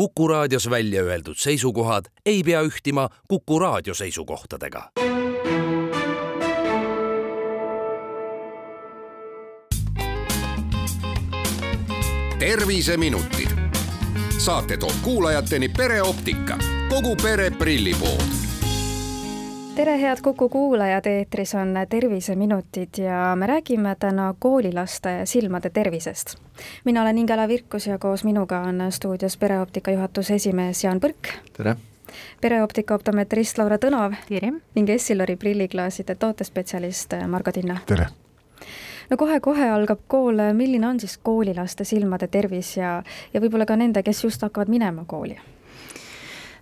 Kuku raadios välja öeldud seisukohad ei pea ühtima Kuku raadio seisukohtadega. terviseminutid. saate toob kuulajateni pereoptika, kogu pere prillipood tere, head Kuku kuulajad, eetris on Terviseminutid ja me räägime täna koolilaste silmade tervisest. mina olen Ingela Virkus ja koos minuga on stuudios pereoptika juhatuse esimees Jaan Põrk. tere! pereoptika optometrist Laura Tõnov. tere! ning Essilori prilliklaaside tootespetsialist Margo Tinna. tere! no kohe-kohe algab kool, milline on siis koolilaste silmade tervis ja, ja võib-olla ka nende, kes just hakkavad minema kooli?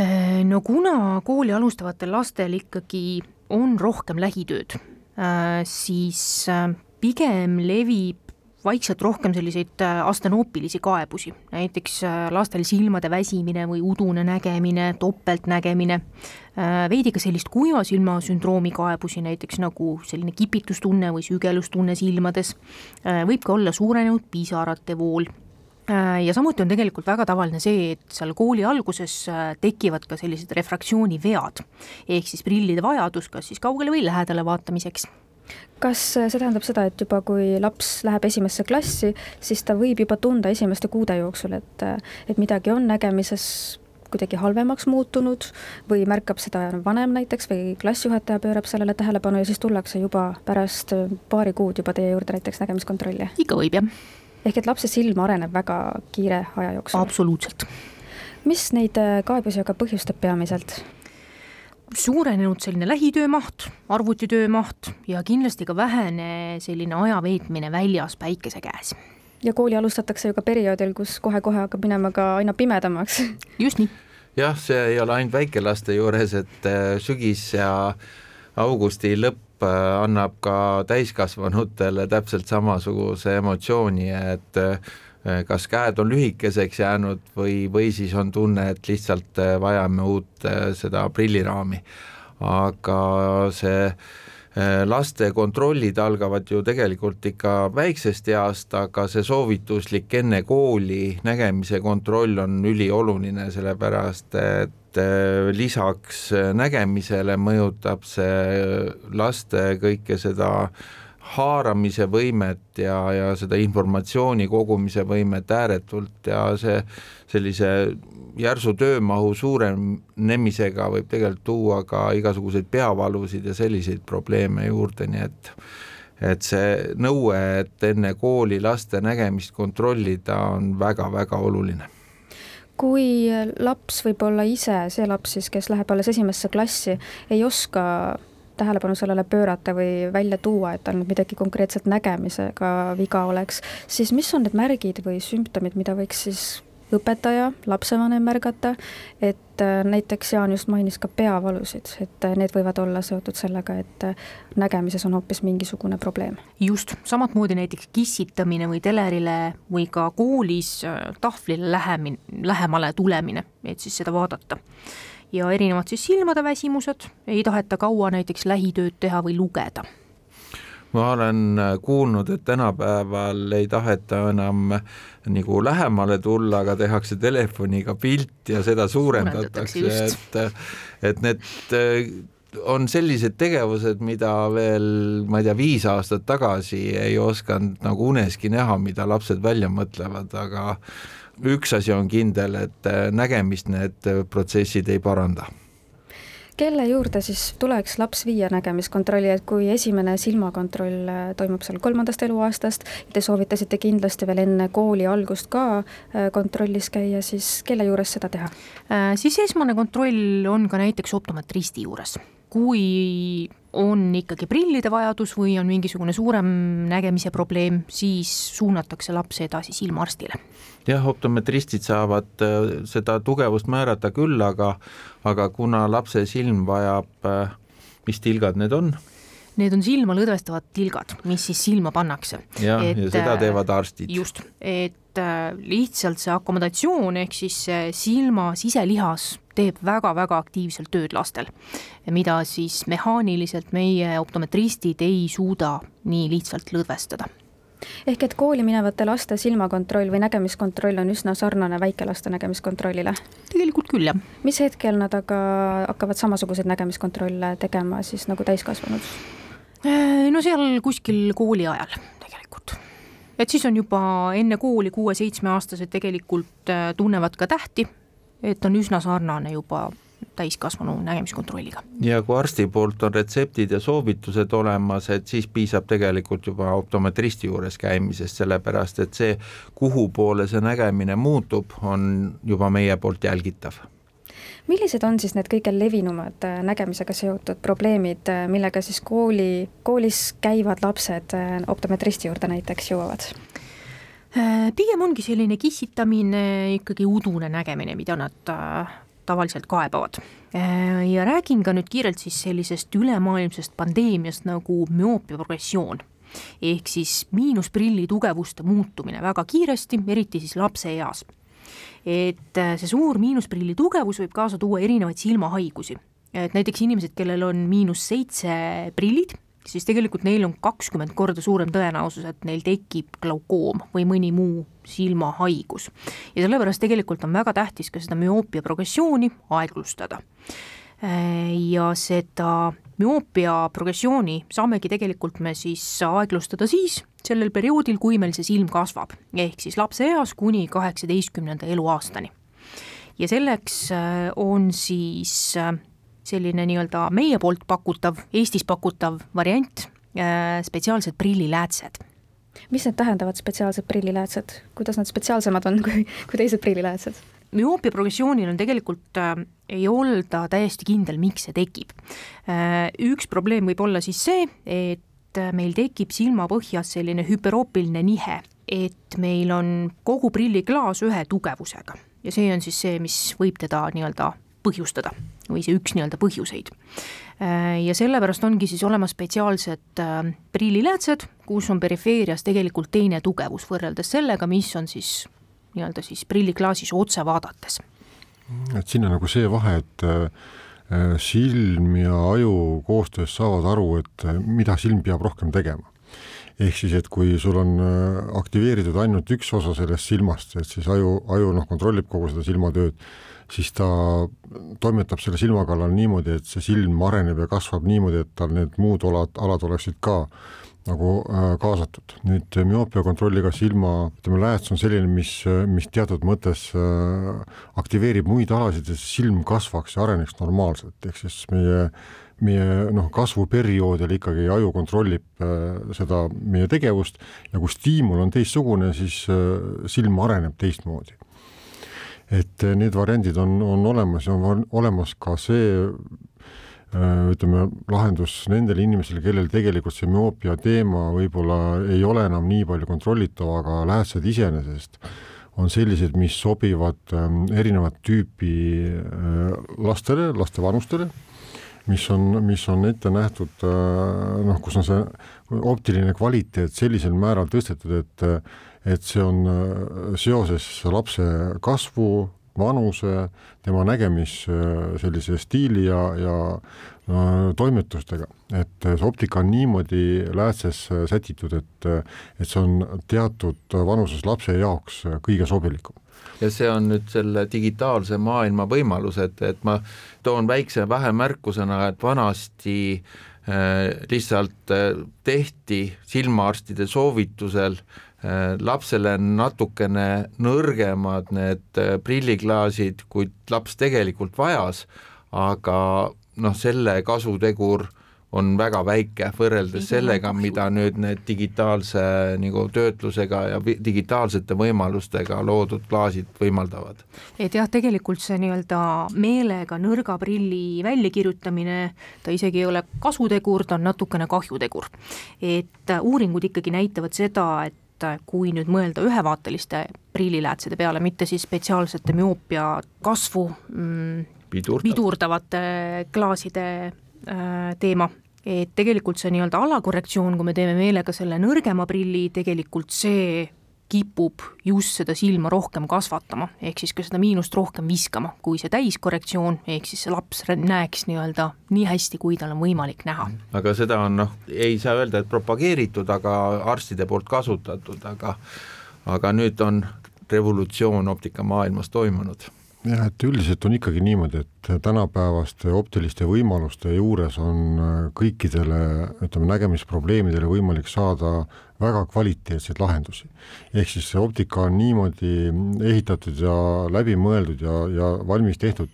Äh, no kuna kooli alustavatel lastel ikkagi on rohkem lähitööd, äh, siis äh, pigem levib vaikselt rohkem selliseid astenoopilisi kaebusi, näiteks lastel silmade väsimine või udune nägemine, topeltnägemine, veidi ka sellist kuiva silma sündroomi kaebusi, näiteks nagu selline kipitustunne või sügelustunne silmades, võib ka olla suurenenud pisarate vool ja samuti on tegelikult väga tavaline see, et seal kooli alguses äh, tekivad ka sellised refraktsioonivead, ehk siis prillide vajadus kas siis kaugele või lähedale vaatamiseks. Kas äh, see tähendab seda, et juba kui laps läheb esimesse klassi, siis ta võib juba tunda esimeste kuude jooksul, et, et midagi on nägemises kuidagi halvemaks muutunud või märkab seda vanem näiteks või klassijuhataja pöörab sellele tähelepanu ja siis tullakse juba pärast paari kuud juba teie juurde näiteks nägemiskontrolli? ikka võib, jah ehk et lapse silm areneb väga kiire aja jooksul? absoluutselt. mis neid äh, kaebusi aga põhjustab peamiselt? suurenenud selline lähitöö maht, arvutitöö maht ja kindlasti ka vähene selline aja veetmine väljas päikese käes. ja kooli alustatakse ju ka perioodil, kus kohe-kohe hakkab minema ka aina pimedamaks. just nii. jah, see ei ole ainult väikelaste juures, et äh, sügis ja augusti lõpp Äh, annab ka täiskasvanutele täpselt samasuguse emotsiooni, et äh, kas käed on lühikeseks jäänud või, või siis on tunne, et lihtsalt äh, vajame uut seda prilliraami. aga see laste kontrollid algavad ju tegelikult ikka väiksest east, aga see soovituslik enne kooli nägemise kontroll on ülioluline, sellepärast et et äh, lisaks äh, nägemisele mõjutab see laste kõike seda haaramise võimet ja, ja seda informatsiooni kogumise võimet ääretult ja see sellise järsu töömahu suurenemisega võib tegelikult tuua ka igasuguseid peavalusid ja selliseid probleeme juurde, nii et et see nõue, et enne kooli laste nägemist kontrollida, on väga-väga oluline. Kui laps võib-olla ise, see laps siis, kes läheb alles esimesse klassi, ei oska tähelepanu sellele pöörata või välja tuua, et tal nüüd midagi konkreetselt nägemisega viga oleks, siis mis on need märgid või sümptomid, mida võiks siis õpetaja, lapsevanem märgata, et äh, näiteks Jaan just mainis ka peavalusid, et äh, need võivad olla seotud sellega, et äh, nägemises on hoopis mingisugune probleem. just, samamoodi näiteks kissitamine või telerile või ka koolis tahvlile lähemine, lähemale tulemine, et siis seda vaadata. Ja erinevad siis silmade väsimused, ei taheta kaua näiteks lähitööd teha või lugeda. Ma olen äh, kuulnud, et tänapäeval ei taheta enam äh, nagu lähemale tulla, aga tehakse telefoniga pilt ja seda suurendatakse, et, äh, et need on sellised tegevused, mida veel, ma ei tea, viis aastat tagasi ei osanud nagu uneski näha, mida lapsed välja mõtlevad, aga üks asi on kindel, et nägemist need protsessid ei paranda kelle juurde siis tuleks laps viia nägemiskontrolli, et kui esimene silmakontroll äh, toimub seal kolmandast eluaastast, te soovitasite kindlasti veel enne kooli algust ka äh, kontrollis käia, siis kelle juures seda teha? Äh, siis esmane kontroll on ka näiteks optometristi juures kui on ikkagi prillide vajadus või on mingisugune suurem nägemise probleem, siis suunatakse laps edasi silmaarstile. jah, optometristid saavad äh, seda tugevust määrata küll, aga, aga kuna lapse silm vajab, äh, mis tilgad need on? Need on silma lõdvestavad tilgad, mis siis silma pannakse. jah, ja seda äh, teevad arstid. just, et lihtsalt see akomodatsioon ehk siis silma siselihas teeb väga-väga aktiivselt tööd lastel, mida siis mehaaniliselt meie optometristid ei suuda nii lihtsalt lõdvestada ehk et kooli minevate laste silmakontroll või nägemiskontroll on üsna sarnane väikelaste nägemiskontrollile? tegelikult küll, jah. mis hetkel nad aga hakkavad samasuguseid nägemiskontrolle tegema siis nagu täiskasvanud? Äh, no seal kuskil kooli ajal tegelikult. et siis on juba enne kooli kuue-seitsmeaastased tegelikult äh, tunnevad ka tähti, et on üsna sarnane juba täiskasvanu nägemiskontrolliga. ja kui arsti poolt on retseptid ja soovitused olemas, et siis piisab tegelikult juba optometristi juures käimisest, sellepärast et see, kuhu poole see nägemine muutub, on juba meie poolt jälgitav millised on siis need kõige levinumad äh, nägemisega seotud probleemid, äh, millega siis kooli, koolis käivad lapsed äh, optometristi juurde näiteks jõuavad? pigem ongi selline kissitamine, ikkagi udune nägemine, mida nad tavaliselt kaebavad. ja räägin ka nüüd kiirelt siis sellisest ülemaailmsest pandeemiast nagu müoopia progressioon ehk siis miinusprilli tugevuste muutumine väga kiiresti, eriti siis lapseeas. Et äh, see suur miinusprilli tugevus võib kaasa tuua erinevaid silmahaigusi, et näiteks inimesed, kellel on miinus seitse prillid siis tegelikult neil on kakskümmend korda suurem tõenäosus, et neil tekib glaukoom või mõni muu silmahaigus. ja sellepärast tegelikult on väga tähtis ka seda müoopia progressiooni aeglustada. Ja seda müoopia progressiooni saamegi tegelikult me siis aeglustada siis, sellel perioodil, kui meil see silm kasvab, ehk siis lapseeas kuni kaheksateistkümnenda eluaastani. ja selleks äh, on siis äh, selline nii-öelda meie poolt pakutav, Eestis pakutav variant, äh, spetsiaalsed prilliläätsed mis need tähendavad, spetsiaalsed prilliläätsed, kuidas nad spetsiaalsemad on kui, kui teised prilliläätsed? Müoopia progressioonil on tegelikult äh,, ei olda täiesti kindel, miks see tekib äh,. üks probleem võib olla siis see, et meil tekib silmapõhjas selline hüperoopiline nihe, et meil on kogu prilliklaas ühe tugevusega ja see on siis see, mis võib teda nii-öelda põhjustada või see üks nii-öelda põhjuseid. Äh, ja sellepärast ongi siis olemas spetsiaalsed äh, prilliläätsed, kus on perifeerias tegelikult teine tugevus võrreldes sellega, mis on siis nii-öelda siis prilliklaasis otse vaadates. et siin on nagu see vahe, et äh, silm ja aju koostöös saavad aru, et mida silm peab rohkem tegema ehk siis, et kui sul on aktiveeritud ainult üks osa sellest silmast, et siis aju, aju noh, kontrollib kogu seda silmatööd siis ta toimetab selle silma kallal niimoodi, et see silm areneb ja kasvab niimoodi, et tal need muud alad, alad oleksid ka nagu äh, kaasatud. nüüd müoopia kontrolliga silma, ütleme, lääts on selline, mis, mis teatud mõttes äh, aktiveerib muid alasid, et silm kasvaks ja areneks normaalselt, ehk siis meie meie noh, kasvuperioodil ikkagi aju kontrollib äh, seda meie tegevust ja kui stiimul on teistsugune, siis äh, silm areneb teistmoodi et need variandid on, on olemas ja on olemas ka see ütleme, lahendus nendele inimestele, kellel tegelikult see müoopia teema võib-olla ei ole enam nii palju kontrollitav, aga läätsed iseenesest on sellised, mis sobivad ähm, erinevat tüüpi äh, lastele, laste vanustele, mis on, mis on ette nähtud äh, noh, kus on see optiline kvaliteet sellisel määral tõstetud, et et see on äh, seoses lapse kasvu, vanuse, tema nägemis äh, sellise stiili ja, ja äh, toimetustega, et see optika on niimoodi läätses sätitud, et, et see on teatud vanuses lapse jaoks kõige sobilikum. Ja see on nüüd selle digitaalse maailma võimalus, et, ma toon väikse vähemärkusena, et vanasti äh, lihtsalt äh, tehti silmaarstide soovitusel äh, Äh, lapsele natukene nõrgemad need äh, prilliklaasid, kui laps tegelikult vajas, aga noh, selle kasutegur on väga väike võrreldes sellega, mida nüüd need digitaalse nagu töötlusega ja digitaalsete võimalustega loodud klaasid võimaldavad. et jah, tegelikult see nii-öelda meelega nõrga prilli väljakirjutamine, ta isegi ei ole kasutegur, ta on natukene kahjutegur. et uuringud ikkagi näitavad seda, et et kui nüüd mõelda ühevaateliste prilliläätsede peale, mitte siis spetsiaalsete müoopia kasvu mm, Pidurdav. pidurdavate klaaside äh, teema, et tegelikult see nii-öelda alakorrektsioon, kui me teeme meelega selle nõrgema prilli, tegelikult see kipub just seda silma rohkem kasvatama, ehk siis ka seda miinust rohkem viskama, kui see täiskorrektsioon, ehk siis see laps näeks nii-öelda nii hästi, kui tal on võimalik näha. aga seda on noh, ei saa öelda, et propageeritud, aga arstide poolt kasutatud, aga aga nüüd on revolutsioon optikamaailmas toimunud jah, et üldiselt on ikkagi niimoodi, et tänapäevaste optiliste võimaluste juures on äh, kõikidele, ütleme, nägemisprobleemidele võimalik saada väga kvaliteetseid lahendusi. ehk siis see optika on niimoodi ehitatud ja läbimõeldud ja, ja valmis tehtud,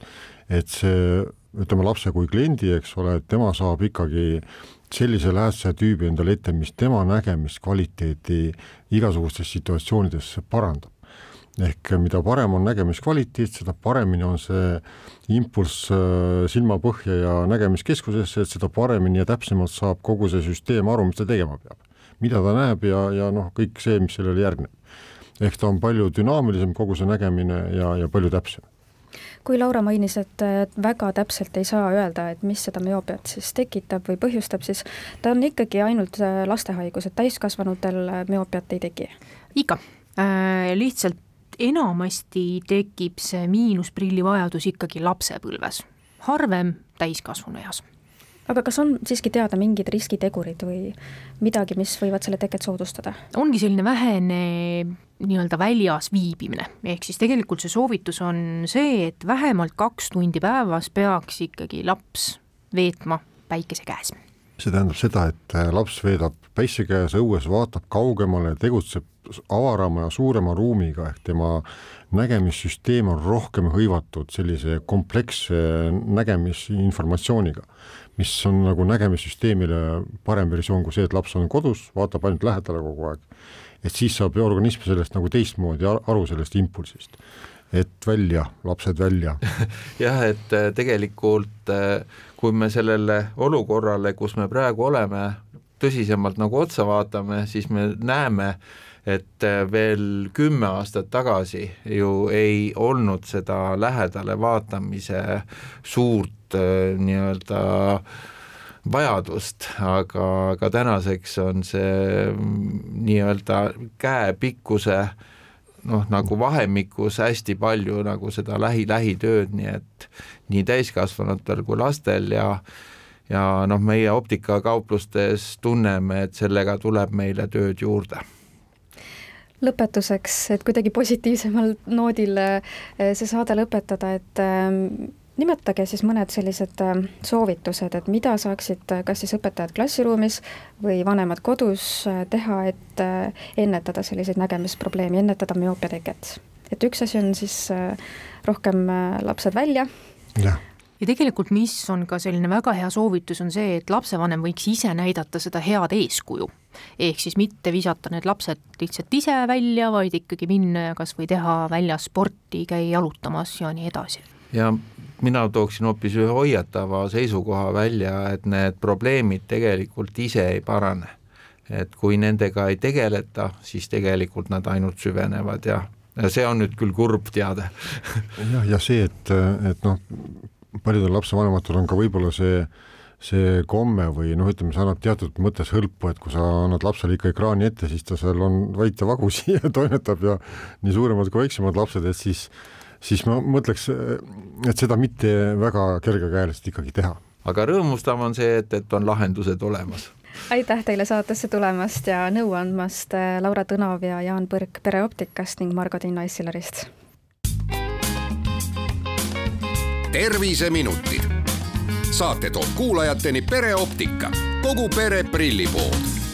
et see, ütleme, lapse kui kliendi, eks ole, et tema saab ikkagi sellise lähedase tüübi endale ette, mis tema nägemiskvaliteeti igasugustes situatsioonides parandab ehk mida parem on nägemiskvaliteet, seda paremini on see impulss äh, silmapõhja ja nägemiskeskusesse, et seda paremini ja täpsemalt saab kogu see süsteem aru, mis ta tegema peab. mida ta näeb ja, ja noh, kõik see, mis sellele järgneb. ehk ta on palju dünaamilisem, kogu see nägemine ja, ja palju täpsem kui Laura mainis, et väga täpselt ei saa öelda, et mis seda müoopiat siis tekitab või põhjustab, siis ta on ikkagi ainult äh, lastehaigus, et täiskasvanutel müoopiat ei teki? ikka äh,, lihtsalt enamasti tekib see miinusprilli vajadus ikkagi lapsepõlves, harvem täiskasvanu eas aga kas on siiski teada mingid riskitegurid või midagi, mis võivad selle teket soodustada? ongi selline vähene nii-öelda väljas viibimine, ehk siis tegelikult see soovitus on see, et vähemalt kaks tundi päevas peaks ikkagi laps veetma päikese käes. see tähendab seda, et laps veedab päikse käes õues, vaatab kaugemale, tegutseb avarama ja suurema ruumiga ehk tema nägemissüsteem on rohkem hõivatud sellise kompleksse nägemisinformatsiooniga, mis on nagu nägemissüsteemile parem versioon kui see, et laps on kodus, vaatab ainult lähedale kogu aeg. et siis saab organism sellest nagu teistmoodi aru, sellest impulsist. et välja, lapsed välja jah, et äh, tegelikult äh, kui me sellele olukorrale, kus me praegu oleme, tõsisemalt nagu otsa vaatame, siis me näeme, et äh, veel kümme aastat tagasi ju ei olnud seda lähedale vaatamise suurt äh, nii-öelda vajadust, aga, aga tänaseks on see mm, nii-öelda käepikkuse noh, nagu vahemikus hästi palju nagu seda lähi-lähitööd, nii et nii täiskasvanutel kui lastel ja ja noh, meie optikakauplustes tunneme, et sellega tuleb meile tööd juurde lõpetuseks, et kuidagi positiivsemal noodil eh, see saade lõpetada, et eh, nimetage siis mõned sellised eh, soovitused, et mida saaksid kas siis õpetajad klassiruumis või vanemad kodus teha, et ennetada selliseid nägemisprobleeme, ennetada müoopia teket. et üks asi on siis rohkem lapsed välja. Ja tegelikult, mis on ka selline väga hea soovitus, on see, et lapsevanem võiks ise näidata seda head eeskuju. ehk siis mitte visata need lapsed lihtsalt ise välja, vaid ikkagi minna ja kas või teha väljas sporti, käia jalutamas ja nii edasi. ja mina tooksin hoopis ühe hoiatava seisukoha välja, et need probleemid tegelikult ise ei parane. et kui nendega ei tegeleta, siis tegelikult nad ainult süvenevad ja ja see on nüüd küll kurb teade jah, ja see, et, et noh, paljudel lapsevanematel on ka võib-olla see, see komme või noh, ütleme, see annab teatud mõttes hõlpu, et kui sa annad lapsele ikka ekraani ette, siis ta seal on vait ja vagusi ja toimetab ja nii suuremad kui väiksemad lapsed, et siis, siis ma mõtleks, et seda mitte väga kergekäeliselt ikkagi teha. aga rõõmustav on see, et, et on lahendused olemas aitäh teile saatesse tulemast ja nõu andmast, Laura Tõnov ja Jaan Põrk Pereoptikast ning Margo Tinno Essilarist terviseminutid. saate toob kuulajateni pereoptika, kogu pere prillipood